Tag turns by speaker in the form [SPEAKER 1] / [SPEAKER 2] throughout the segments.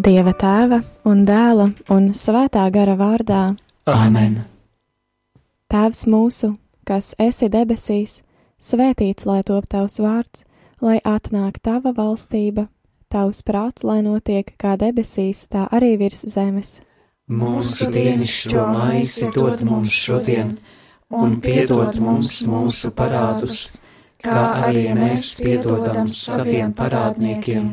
[SPEAKER 1] Dieva tēva un dēla un svētā gara vārdā.
[SPEAKER 2] Āmen!
[SPEAKER 1] Tēvs mūsu, kas esi debesīs, svētīts lai top tavs vārds, lai atnāk tava valstība, tavs prāts, lai notiek kā debesīs, tā arī virs zemes.
[SPEAKER 2] Mūsu dienascho maizi dod mums šodien, un piedod mums mūsu parādus, kā arī mēs piedodam saviem parādniekiem,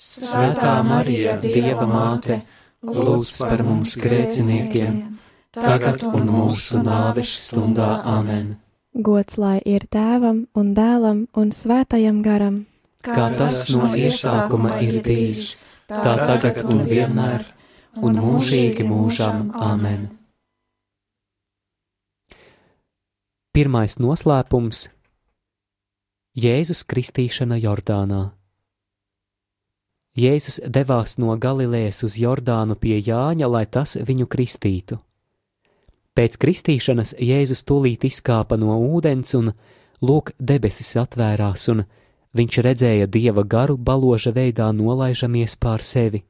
[SPEAKER 2] Svētā Marija, Dieva māte, lūdz par mums grēciniekiem, tagad un mūsu nāves stundā amen.
[SPEAKER 1] Gods lai ir tēvam un dēlam un svētajam garam,
[SPEAKER 2] Kā tas no iesākuma ir bijis, tā tagad un vienmēr, un mūžīgi mūžam amen.
[SPEAKER 3] Pirmais noslēpums - Jēzus kristīšana Jordānā. Jēzus devās no Galilejas uz Jordānu pie Jāņa, lai tas viņu kristītu. Pēc kristīšanas Jēzus tūlīt izkāpa no ūdens, un lūk, debesis atvērās, un viņš redzēja dieva garu baloža veidā nolaižamies pār sevi.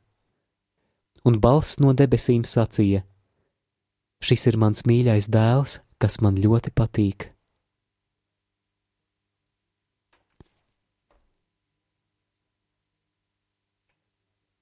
[SPEAKER 3] Un balss no debesīm sacīja: Šis ir mans mīļais dēls, kas man ļoti patīk.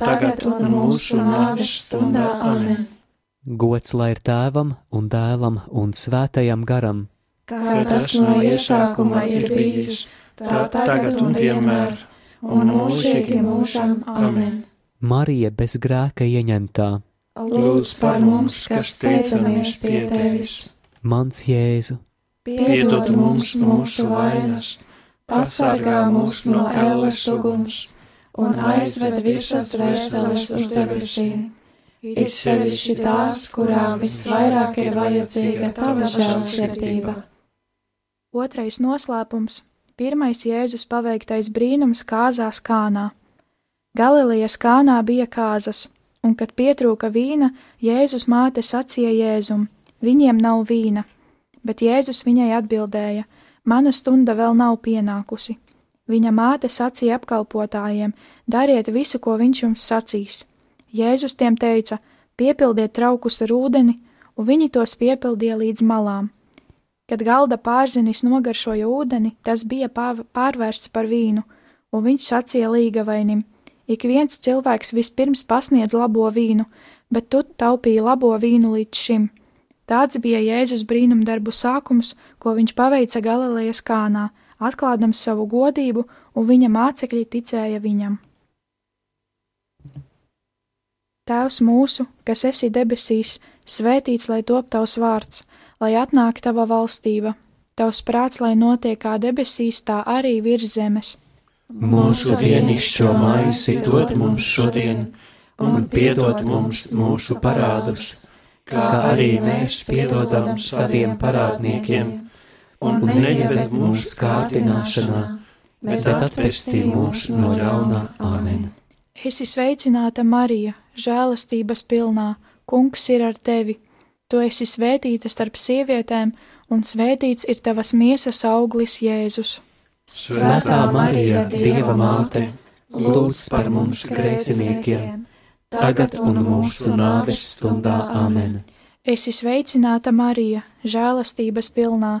[SPEAKER 4] tagad un mūsu nāves stundā. Amen!
[SPEAKER 3] Gods lai ir tēvam un dēlam un svētajam garam,
[SPEAKER 4] Kā tas no iesākuma ir bijis, tā tagad un vienmēr, un mūžīgi mūžam. Amen!
[SPEAKER 3] Marija bez grēka ieņemtā,
[SPEAKER 4] Lūdz par mums, kas teicamies pie tevis,
[SPEAKER 3] mans Jēzu,
[SPEAKER 4] piedod mums mūsu vainas, pasargā mūs no ēles uguns un aizved visas dvēseles uz debesīm. It sevišķi tās, kurām visvairāk ir vajadzīga tava žēlsirdība.
[SPEAKER 5] Otrais noslēpums - pirmais Jēzus paveiktais brīnums kāzās kānā. Galilejas kānā bija kāzas, un kad pietrūka vīna, Jēzus māte sacīja Jēzum: Viņiem nav vīna, bet Jēzus viņai atbildēja: Mana stunda vēl nav pienākusi. Viņa māte sacīja apkalpotājiem: Dariet visu, ko viņš jums sacīs. Jēzus tiem teica: Piepildiet traukus ar ūdeni, un viņi tos piepildīja līdz malām. Kad galda pārzinis nogaršoja ūdeni, tas bija pārvērsts par vīnu, un viņš sacīja līgavainim: Ik viens cilvēks vispirms pasniedz labo vīnu, bet tu taupīji labo vīnu līdz šim. Tāds bija Jēzus brīnumdarbu sākums, ko viņš paveica Galilejas kānā, atklādams savu godību, un viņa mācekļi ticēja viņam. Tēvs mūsu, kas esi debesīs, svētīts lai top tavs vārds, lai atnāk tava valstība, tavs prāts, lai notiek kā debesīs, tā arī virs zemes.
[SPEAKER 2] Mūsu dienascho maizi dod mums šodien, un piedod mums mūsu parādus, kā arī mēs piedodam saviem parādniekiem, un neieved mūsu kārdināšanā, bet atpestī mūs no ļaunā. Āmen!
[SPEAKER 5] Esi sveicināta, Marija, žēlastības pilnā, Kungs ir ar tevi. Tu esi svētīta starp sievietēm, un svētīts ir tavas miesas auglis, Jēzus.
[SPEAKER 2] Svētā Marija, Dieva māte, lūdz par mums grēciniekiem, tagad un mūsu nāves stundā. Āmen!
[SPEAKER 5] Esi sveicināta, Marija, žēlastības pilnā,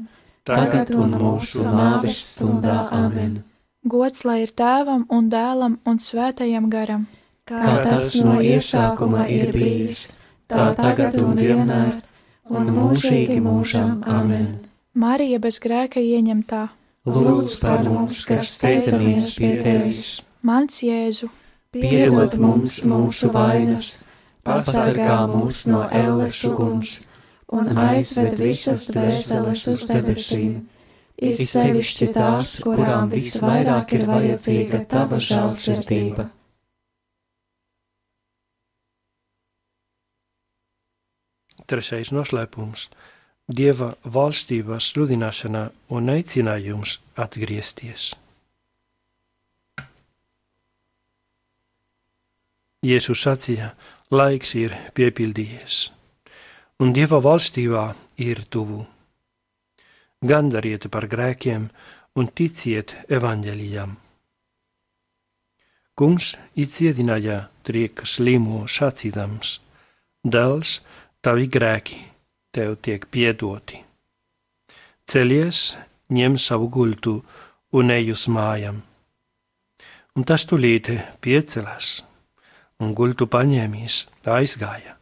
[SPEAKER 6] tagad un mūsu nāves stundā amen.
[SPEAKER 5] Gods lai ir tēvam un dēlam un svētajam garam,
[SPEAKER 6] kā tas no iesākuma ir bijis, tā tagad un vienmēr un mūžīgi mūžam. Amen!
[SPEAKER 5] Marija bez grēka ieņemtā.
[SPEAKER 6] Lūdz par mums, kas steidzamīs pie tevis.
[SPEAKER 5] Mans Jēzu,
[SPEAKER 6] piedod mums mūsu vainas, pasargā mūs no elles uguns un aizved visas dvēseles uz debesīm. Ir sevišķi tās, kurām visvairāk ir vajadzīga tava žēlsirdība.
[SPEAKER 4] Trešais noslēpums - Dieva valstības sludināšana un aicinājums atgriezties. Jēzus sacīja, laiks ir piepildījies, un Dieva valstībā ir tuvu. Gandariet par grēkiem un ticiet evaņģēlijam. Kungs izciedināja trieka slimo sacīdams: Dēls tavi grēki tev tiek piedoti. Celies, ņem savu gultu un ej uz mājām. Un tas tulīt piecelās, un gultu paņēmīs, aizgāja,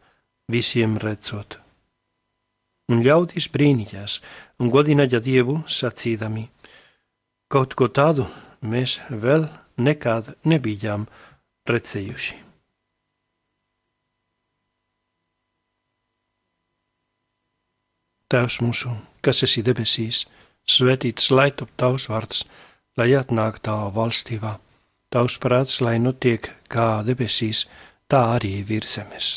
[SPEAKER 4] visiem redzot. Un ļaudis brīnījās un godināja Dievu sacīdami, kaut ko tādu mēs vēl nekad nebijām redzējuši. Tēvs mūsu, kas esi debesīs, svētīts lai top tavs vārds, lai atnāk tava valstībā, tavs prāts, lai notiek kā debesīs, tā arī virs zemes.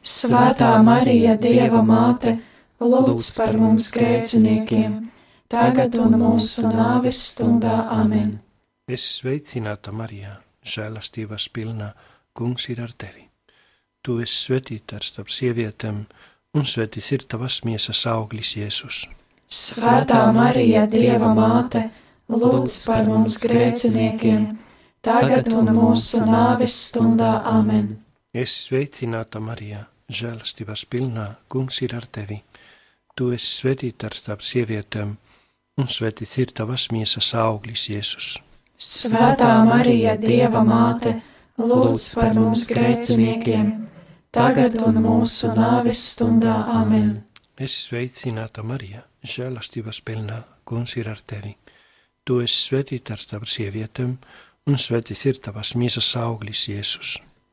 [SPEAKER 2] Svētā Marija, Dieva māte, lūdz par mums grēciniekiem, tagad un mūsu nāves stundā amen.
[SPEAKER 4] Es sveicināta Marija, žēlastības pilnā, kungs ir ar tevi. Tu esi svētīta starp sievietēm, un svētīts ir tavas miesas auglis Jēzus.
[SPEAKER 2] Svētā Marija, Dieva māte, lūdz par mums grēciniekiem, tagad un mūsu nāves stundā amen.
[SPEAKER 4] Es sveicināta Marija, žēlastības pilnā, kungs ir ar tevi. Tu esi svētīta starp sievietēm, un svētīts ir tavas miesas auglis Jēzus.
[SPEAKER 2] Svētā Marija, Dieva māte, lūdz par mums grēciniekiem, tagad un mūsu nāves stundā amen.
[SPEAKER 4] Es sveicināta Marija, žēlastības pilnā, kungs ir ar tevi. Tu esi svētīta ar tavu sievietēm, un svētīts ir tavas mīsas auglis, Jēzus.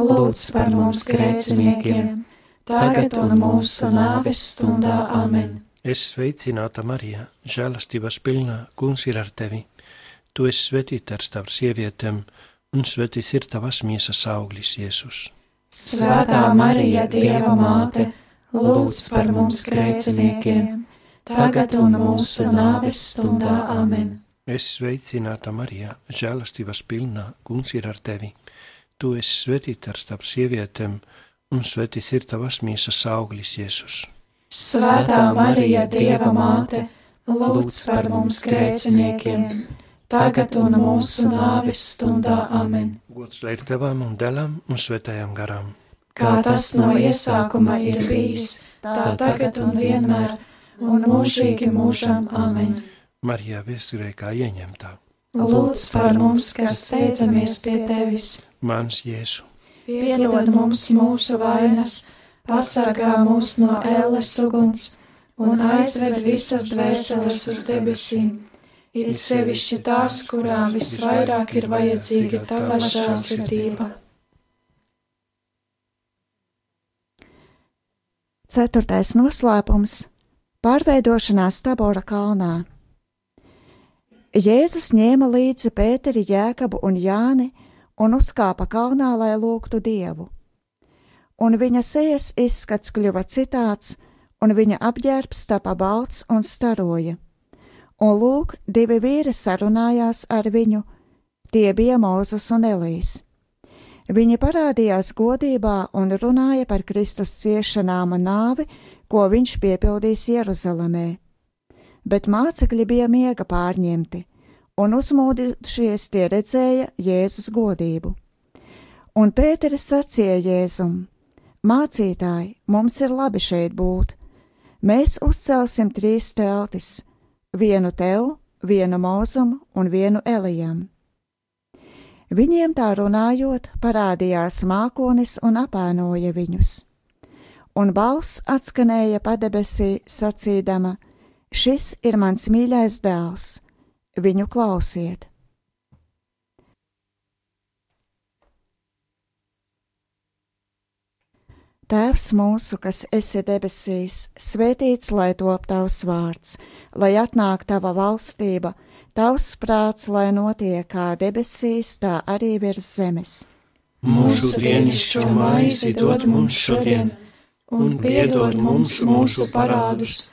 [SPEAKER 2] lūdz par mums grēciniekiem, tagad un mūsu nāves stundā amen.
[SPEAKER 4] Es sveicināta Marija, žēlastības pilnā, kungs ir ar tevi. Tu esi svētīta starp sievietēm, un svētīts ir tavas miesas auglis Jēzus.
[SPEAKER 2] Svētā Marija, Dieva māte, lūdz par mums grēciniekiem, tagad un mūsu nāves stundā amen.
[SPEAKER 4] Es sveicināta Marija, žēlastības pilnā, kungs ir ar tevi. Tu esi svētīta starp sievietēm, un svētīts ir tavas miesas auglis Jēzus.
[SPEAKER 2] Svētā Marija, Dieva māte, lūdz par mums grēciniekiem, tagad un mūsu nāves stundā amen.
[SPEAKER 4] Gods lai ir tevam un dēlam un svētajam garam.
[SPEAKER 2] Kā tas no iesākuma ir bijis, tā tagad un vienmēr, un mūžīgi mūžam amen.
[SPEAKER 4] Marija viesgrēkā ieņemtā.
[SPEAKER 2] Lūdz par mums, kas steidzamies pie tevis,
[SPEAKER 4] Mans Jēzu,
[SPEAKER 2] piedod mums mūsu vainas, pasargā mūs no ēles uguns un aizved visas dvēseles uz debesīm. It sevišķi tās, kurām visvairāk ir vajadzīga tava žēlsirdība.
[SPEAKER 7] Ceturtais noslēpums - pārveidošanās Tabora kalnā. Jēzus ņēma līdzi Pēteri, Jēkabu un Jāni un uzkāpa kalnā, lai lūgtu Dievu. Un viņa sejas izskats kļuva citāds, un viņa apģērbs tapa balts un staroja. Un lūk, divi vīri sarunājās ar viņu, tie bija Mūzes un Elīs. Viņi parādījās godībā un runāja par Kristus ciešanām un nāvi, ko viņš piepildīs Jeruzalemē. Bet mācekļi bija miega pārņemti, un uzmūdušies tie redzēja Jēzus godību. Un Pēteris sacīja Jēzum: Mācītāji, mums ir labi šeit būt. Mēs uzcelsim trīs teltis - vienu tev, vienu mūzum un vienu elijam. Viņiem tā runājot, parādījās mākonis un apēnoja viņus. Un balss atskanēja padebesī, sacīdama: Šis ir mans mīļais dēls, viņu klausiet! Tēvs mūsu, kas esi debesīs, svētīts lai top tavs vārds, lai atnāk tava valstība, tavs prāts, lai notiek kā debesīs, tā arī virs zemes.
[SPEAKER 6] Mūsu dienascho maizi dod mums šodien, un piedod mums mūsu parādus,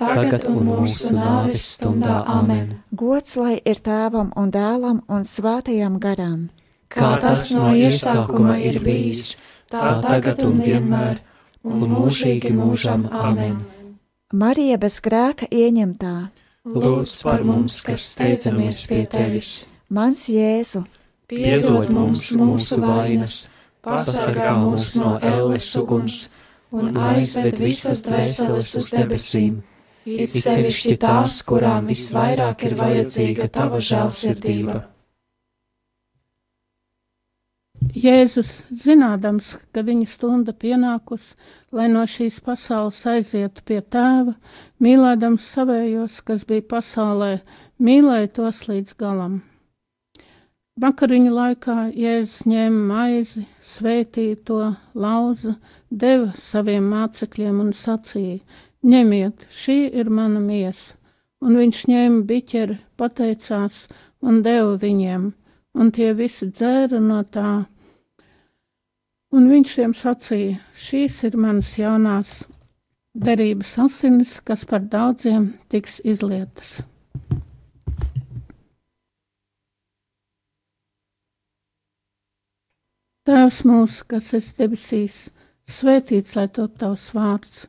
[SPEAKER 2] tagad un mūsu nāves stundā amen.
[SPEAKER 7] Gods lai ir tēvam un dēlam un svētajam garam.
[SPEAKER 2] Kā tas no iesākuma ir bijis, tā tagad un vienmēr un mūžīgi mūžam amen.
[SPEAKER 7] Marija bez grēka ieņemtā,
[SPEAKER 2] Lūdz par mums, kas steidzamies pie tevis,
[SPEAKER 7] mans Jēzu,
[SPEAKER 2] piedod mums mūsu vainas, pasargā mūs no elles uguns un aizved visas dvēseles uz debesīm, it sevišķi tās, kurām visvairāk ir vajadzīga tava žēlsirdība.
[SPEAKER 8] Jēzus, zinādams, ka viņa stunda pienākus, lai no šīs pasaules aizietu pie tēva, mīlēdams savējos, kas bija pasaulē, mīlēja tos līdz galam. Vakariņu laikā Jēzus ņēma maizi, svētīja to, lauza, deva saviem mācekļiem un sacīja: Ņemiet, šī ir mana miesa, un viņš ņēma biķeri, pateicās un deva viņiem un tie visi dzēra no tā. Un viņš tiem sacīja: Šīs ir manas jaunās derības asinis, kas par daudziem tiks izlietas. Tēvs mūsu, kas esi debesīs, svētīts lai top tavs vārds,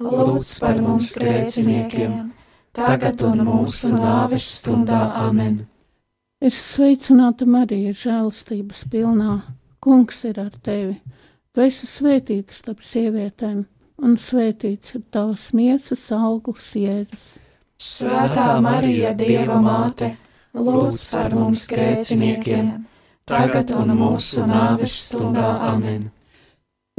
[SPEAKER 2] lūdz par mums grēciniekiem, tagad un mūsu nāves stundā amen.
[SPEAKER 8] Es sveicināta Marija, žēlastības pilnā. Kungs ir ar tevi. Tu esi svētīta starp sievietēm, un svētīts ir tavs miesas auglis Jēzus.
[SPEAKER 2] Svētā Marija, Dieva māte, lūdz par mums grēciniekiem,
[SPEAKER 6] tagad un mūsu nāves stundā amen.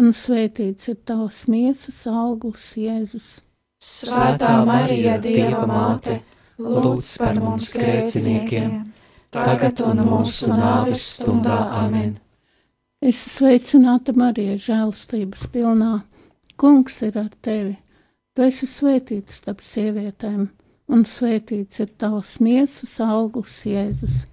[SPEAKER 8] un svētīts ir tavs miesas augurs, Jēzus.
[SPEAKER 2] Svētā Marija, Dieva māte, lūdz par mums grēciniekiem, tagad un mūsu nāves stundā amen.
[SPEAKER 8] Es sveicināta Marija, žēlstības pilnā. Kungs ir ar tevi. Tu esi svētīts starp sievietēm, un svētīts ir tavs miesas augurs, Jēzus.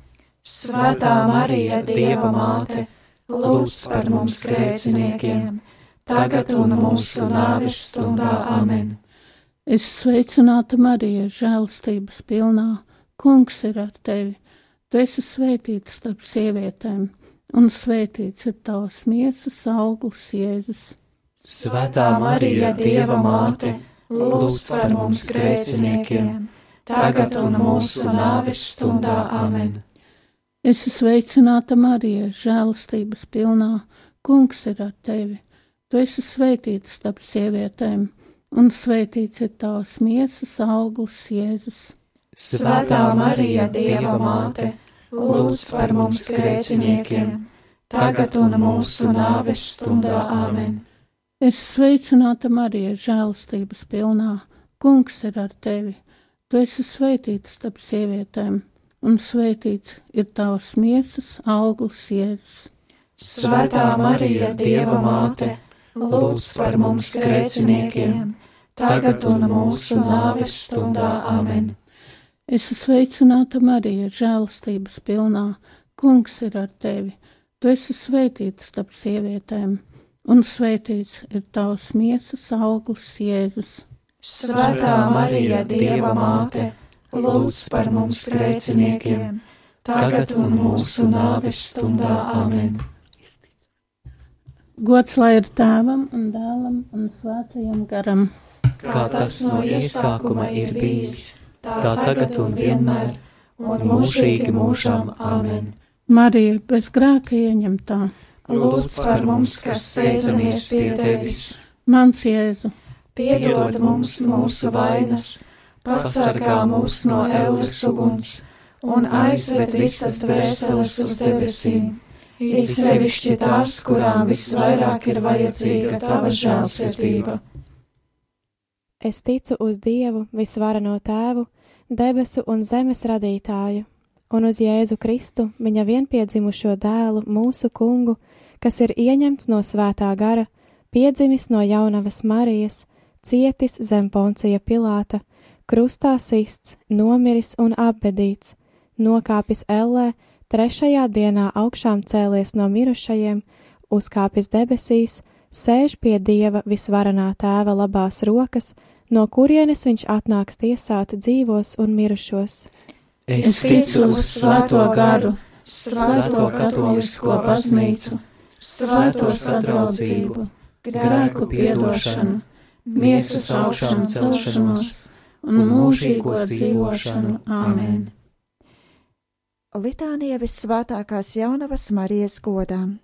[SPEAKER 2] Svētā Marija, Dieva māte, lūdz par mums grēciniekiem, tagad un mūsu nāves stundā amen.
[SPEAKER 8] Es sveicināta Marija, žēlstības pilnā, kungs ir ar tevi. Tu esi svētīta starp sievietēm, un svētīts ir tavs miesas augurs, Jēzus.
[SPEAKER 6] Svētā Marija, Dieva māte, lūdz par mums grēciniekiem, tagad un mūsu nāves stundā amen.
[SPEAKER 8] Es esmu sveicināta Marija, žēlastības pilnā. Kungs ir ar tevi. Tu esi svētīta starp sievietēm, un svētīts ir tavs miesas augurs, Jēzus.
[SPEAKER 2] Svētā Marija, Dieva māte, lūdz par mums grēciniekiem, tagad un mūsu nāves stundā amen.
[SPEAKER 8] Es sveicināta Marija, žēlastības pilnā. Kungs ir ar tevi. Tu esi svētīta starp sievietēm un svētīts ir tavs miesas augurs, Jēzus.
[SPEAKER 2] Svētā Marija, Dieva māte, lūdz par mums grēciniekiem, tagad un mūsu nāves stundā amen.
[SPEAKER 8] Es esmu sveicināta Marija, žēlastības pilnā. Kungs ir ar tevi. Tu esi svētīta starp sievietēm, un svētīts ir tavs miesas augurs, Jēzus.
[SPEAKER 2] Svētā Marija, Dieva māte, lūdz par mums grēciniekiem, tagad un mūsu nāves stundā amen.
[SPEAKER 8] Gods lai ir tēvam un dēlam un svētajam garam.
[SPEAKER 6] Kā tas no iesākuma ir bijis, tā tagad un vienmēr, un mūžīgi mūžām amen.
[SPEAKER 8] Marija bez grēka ieņemtā.
[SPEAKER 2] Lūdz par mums, kas steidzamies pie tevis.
[SPEAKER 8] Mans Jēzu.
[SPEAKER 2] Piedod mums mūsu vainas pasargā mūs no ēles uguns un aizved visas dvēseles uz debesīm. It sevišķi tās, kurām visvairāk ir vajadzīga tava žēlsirdība.
[SPEAKER 1] Es ticu uz Dievu, visvarano tēvu, debesu un zemes radītāju, un uz Jēzu Kristu, viņa vienpiedzimušo dēlu, mūsu kungu, kas ir ieņemts no svētā gara, piedzimis no jaunavas Marijas, cietis zem poncija Pilāta, krustā sists, nomiris un apbedīts, nokāpis ellē, trešajā dienā augšām cēlies no mirušajiem, uzkāpis debesīs, sēž pie dieva visvarenā tēva labās rokas, no kurienes viņš atnāks tiesāt dzīvos un mirušos.
[SPEAKER 2] Es ticu uz svēto garu, svēto katolisko baznīcu, svēto sadraudzību, grēku piedošanu, miesas augšām celšanos un mūžīgo dzīvošanu. Āmen!
[SPEAKER 7] Litānija visvētākās jaunavas Marijas godām.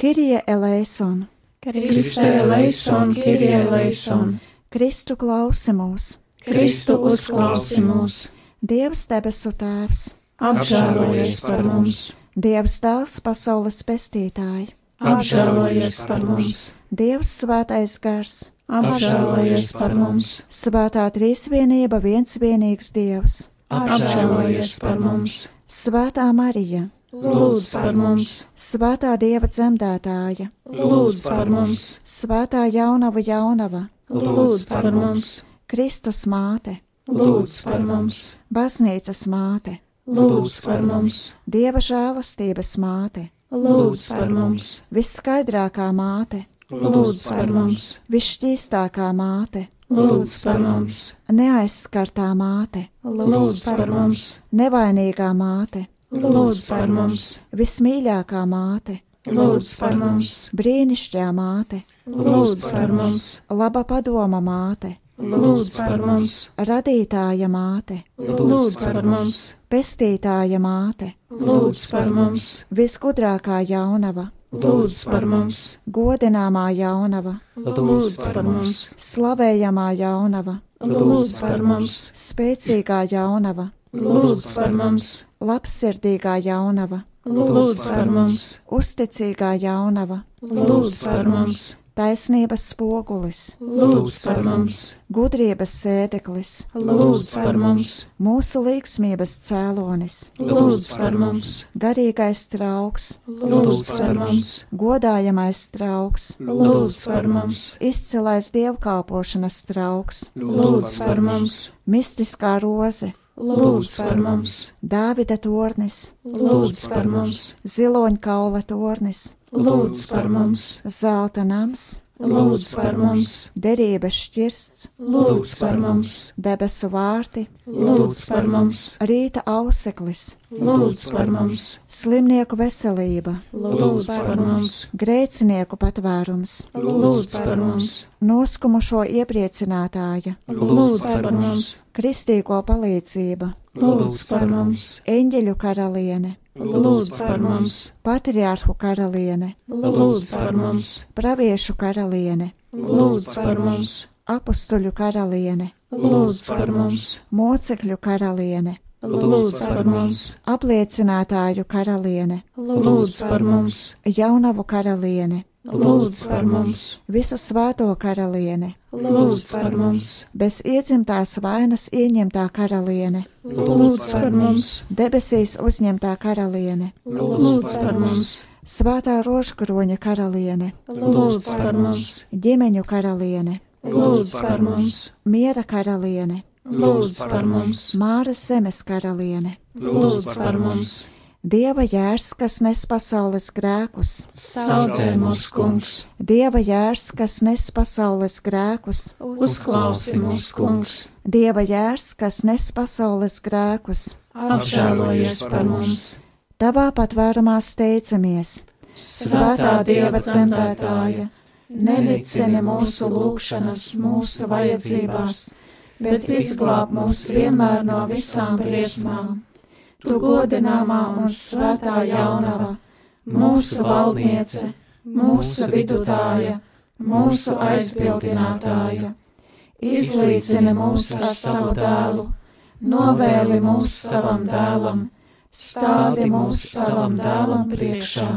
[SPEAKER 7] Kirija eleison,
[SPEAKER 2] Kriste eleison, Kirija eleison,
[SPEAKER 7] Kristu klausi mūs,
[SPEAKER 2] Kristu uzklausi mūs,
[SPEAKER 7] Dievs debesu tēvs,
[SPEAKER 2] apžēlojies par mums,
[SPEAKER 7] Dievs dēls pasaules pestītāji,
[SPEAKER 2] apžēlojies par mums,
[SPEAKER 7] Dievs svētais gars,
[SPEAKER 2] apžēlojies par mums,
[SPEAKER 7] svētā trīsvienība viens vienīgs Dievs,
[SPEAKER 2] apžēlojies par mums,
[SPEAKER 7] Svētā Marija,
[SPEAKER 2] lūdz par mums,
[SPEAKER 7] Svētā Dieva dzemdētāja,
[SPEAKER 2] lūdz par mums,
[SPEAKER 7] Svētā jaunava jaunava,
[SPEAKER 2] lūdz par mums,
[SPEAKER 7] Kristus māte,
[SPEAKER 2] lūdz par mums,
[SPEAKER 7] baznīcas māte,
[SPEAKER 2] lūdz par mums,
[SPEAKER 7] Dieva žēlastības māte,
[SPEAKER 2] lūdz par mums,
[SPEAKER 7] visskaidrākā māte,
[SPEAKER 2] lūdz par mums,
[SPEAKER 7] visšķīstākā māte,
[SPEAKER 2] lūdz par mums,
[SPEAKER 7] neaizskartā māte,
[SPEAKER 2] lūdz par mums,
[SPEAKER 7] nevainīgā māte,
[SPEAKER 2] lūdz par mums,
[SPEAKER 7] vismīļākā māte,
[SPEAKER 2] lūdz par mums,
[SPEAKER 7] brīnišķīgā māte,
[SPEAKER 2] lūdz par mums,
[SPEAKER 7] laba padoma māte,
[SPEAKER 2] lūdz par mums,
[SPEAKER 7] radītāja māte,
[SPEAKER 2] lūdz par mums,
[SPEAKER 7] pestītāja māte,
[SPEAKER 2] lūdz par mums,
[SPEAKER 7] visgudrākā jaunava,
[SPEAKER 2] lūdz par mums,
[SPEAKER 7] godināmā jaunava,
[SPEAKER 2] lūdz par mums,
[SPEAKER 7] slavējamā jaunava,
[SPEAKER 2] lūdz par mums,
[SPEAKER 7] spēcīgā jaunava,
[SPEAKER 2] lūdz par mums,
[SPEAKER 7] labsirdīgā jaunava,
[SPEAKER 2] lūdz par mums,
[SPEAKER 7] uzticīgā jaunava,
[SPEAKER 2] lūdz par mums,
[SPEAKER 7] taisnības spogulis,
[SPEAKER 2] lūdz par mums,
[SPEAKER 7] gudrības sēdeklis,
[SPEAKER 2] lūdz par mums,
[SPEAKER 7] mūsu līgsmības cēlonis,
[SPEAKER 2] lūdz par mums,
[SPEAKER 7] garīgais trauks,
[SPEAKER 2] lūdz par mums,
[SPEAKER 7] godājamais trauks,
[SPEAKER 2] lūdz par mums,
[SPEAKER 7] izcilais dievkalpošanas trauks,
[SPEAKER 2] lūdz par mums,
[SPEAKER 7] mistiskā roze,
[SPEAKER 2] lūdz par mums,
[SPEAKER 7] Dāvida tornis,
[SPEAKER 2] lūdz par mums,
[SPEAKER 7] ziloņkaula tornis,
[SPEAKER 2] lūdz par mums,
[SPEAKER 7] zelta nams,
[SPEAKER 2] lūdz par mums,
[SPEAKER 7] derības šķirsts,
[SPEAKER 2] lūdz par mums,
[SPEAKER 7] debesu vārti,
[SPEAKER 2] lūdz par mums,
[SPEAKER 7] rīta auseklis,
[SPEAKER 2] lūdz par mums,
[SPEAKER 7] slimnieku veselība,
[SPEAKER 2] lūdz par mums,
[SPEAKER 7] grēcinieku patvērums,
[SPEAKER 2] lūdz par mums,
[SPEAKER 7] noskumušo iepriecinātāja,
[SPEAKER 2] lūdz par mums,
[SPEAKER 7] kristīgo palīdzība,
[SPEAKER 2] lūdz par mums,
[SPEAKER 7] eņģeļu karaliene,
[SPEAKER 2] lūdz par mums,
[SPEAKER 7] patriārhu karaliene,
[SPEAKER 2] lūdz par mums,
[SPEAKER 7] praviešu karaliene,
[SPEAKER 2] lūdz par mums,
[SPEAKER 7] apustuļu karaliene,
[SPEAKER 2] lūdz par mums,
[SPEAKER 7] mocekļu karaliene,
[SPEAKER 2] lūdz par mums,
[SPEAKER 7] apliecinātāju karaliene,
[SPEAKER 2] lūdz par mums,
[SPEAKER 7] jaunavu karaliene,
[SPEAKER 2] lūdz par mums,
[SPEAKER 7] visu svēto karaliene,
[SPEAKER 2] lūdz par mums,
[SPEAKER 7] bez iedzimtās vainas ieņemtā karaliene,
[SPEAKER 2] lūdz par mums,
[SPEAKER 7] debesīs uzņemtā karaliene,
[SPEAKER 2] lūdz par mums,
[SPEAKER 7] svētā rožkroņa karaliene,
[SPEAKER 2] lūdz par mums,
[SPEAKER 7] ģimeņu karaliene,
[SPEAKER 2] lūdz par mums,
[SPEAKER 7] miera karaliene,
[SPEAKER 2] lūdz par mums,
[SPEAKER 7] māras zemes karaliene,
[SPEAKER 2] lūdz par mums,
[SPEAKER 7] dieva jērs, kas nes pasaules grēkus,
[SPEAKER 2] saucē mūs, kungs,
[SPEAKER 7] dieva jērs, kas nes pasaules grēkus,
[SPEAKER 2] uzklausi mūs, kungs,
[SPEAKER 7] dieva jērs, kas nes pasaules grēkus,
[SPEAKER 2] apžēlojies par mums,
[SPEAKER 7] tavā patvērumā steicamies,
[SPEAKER 2] svētā Dieva dzemdētāja, nenicini mūsu lūgšanas, mūsu vajadzībās, bet izglāb mūs vienmēr no visām briesmām. Tu godināmā un svētā jaunava, mūsu valdniece, mūsu vidutāja, mūsu aizbildinātāja, izlīdzini mūs ar savu dēlu, novēli mūs savam dēlam, stādi mūs savam dēlam priekšā,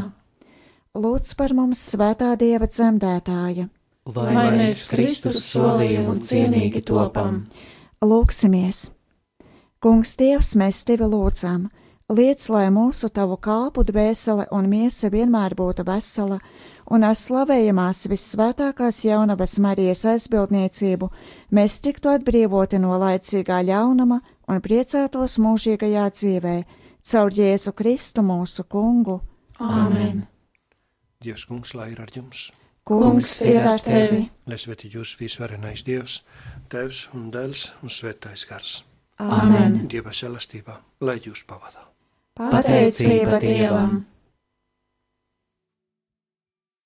[SPEAKER 7] lūdz par mums svētā dieva dzemdētāja,
[SPEAKER 2] lai mēs Kristus solījam un cienīgi topam.
[SPEAKER 7] lūksimies! Kungs, Dievs, mēs tevi lūdzam, liec, lai mūsu tavu kalpu dvēsele un miesa vienmēr būtu vesela, un ar slavējamās vissvētākās jaunavas Marijas aizbildniecību mēs tiktu atbrīvoti no laicīgā ļaunuma un priecātos mūžīgajā dzīvē, caur Jēzu Kristu mūsu kungu.
[SPEAKER 2] Āmen!
[SPEAKER 4] Dievs, kungs, lai ir ar jums!
[SPEAKER 2] Kungs ir ar tevi!
[SPEAKER 4] Lai svētī jūs visvarenais Dievs, Tēvs un Dēls un Svētais Gars.
[SPEAKER 2] Āmen!
[SPEAKER 4] Dieva žēlastībā, lai jūs pavadā.
[SPEAKER 2] Pateicība Dievam!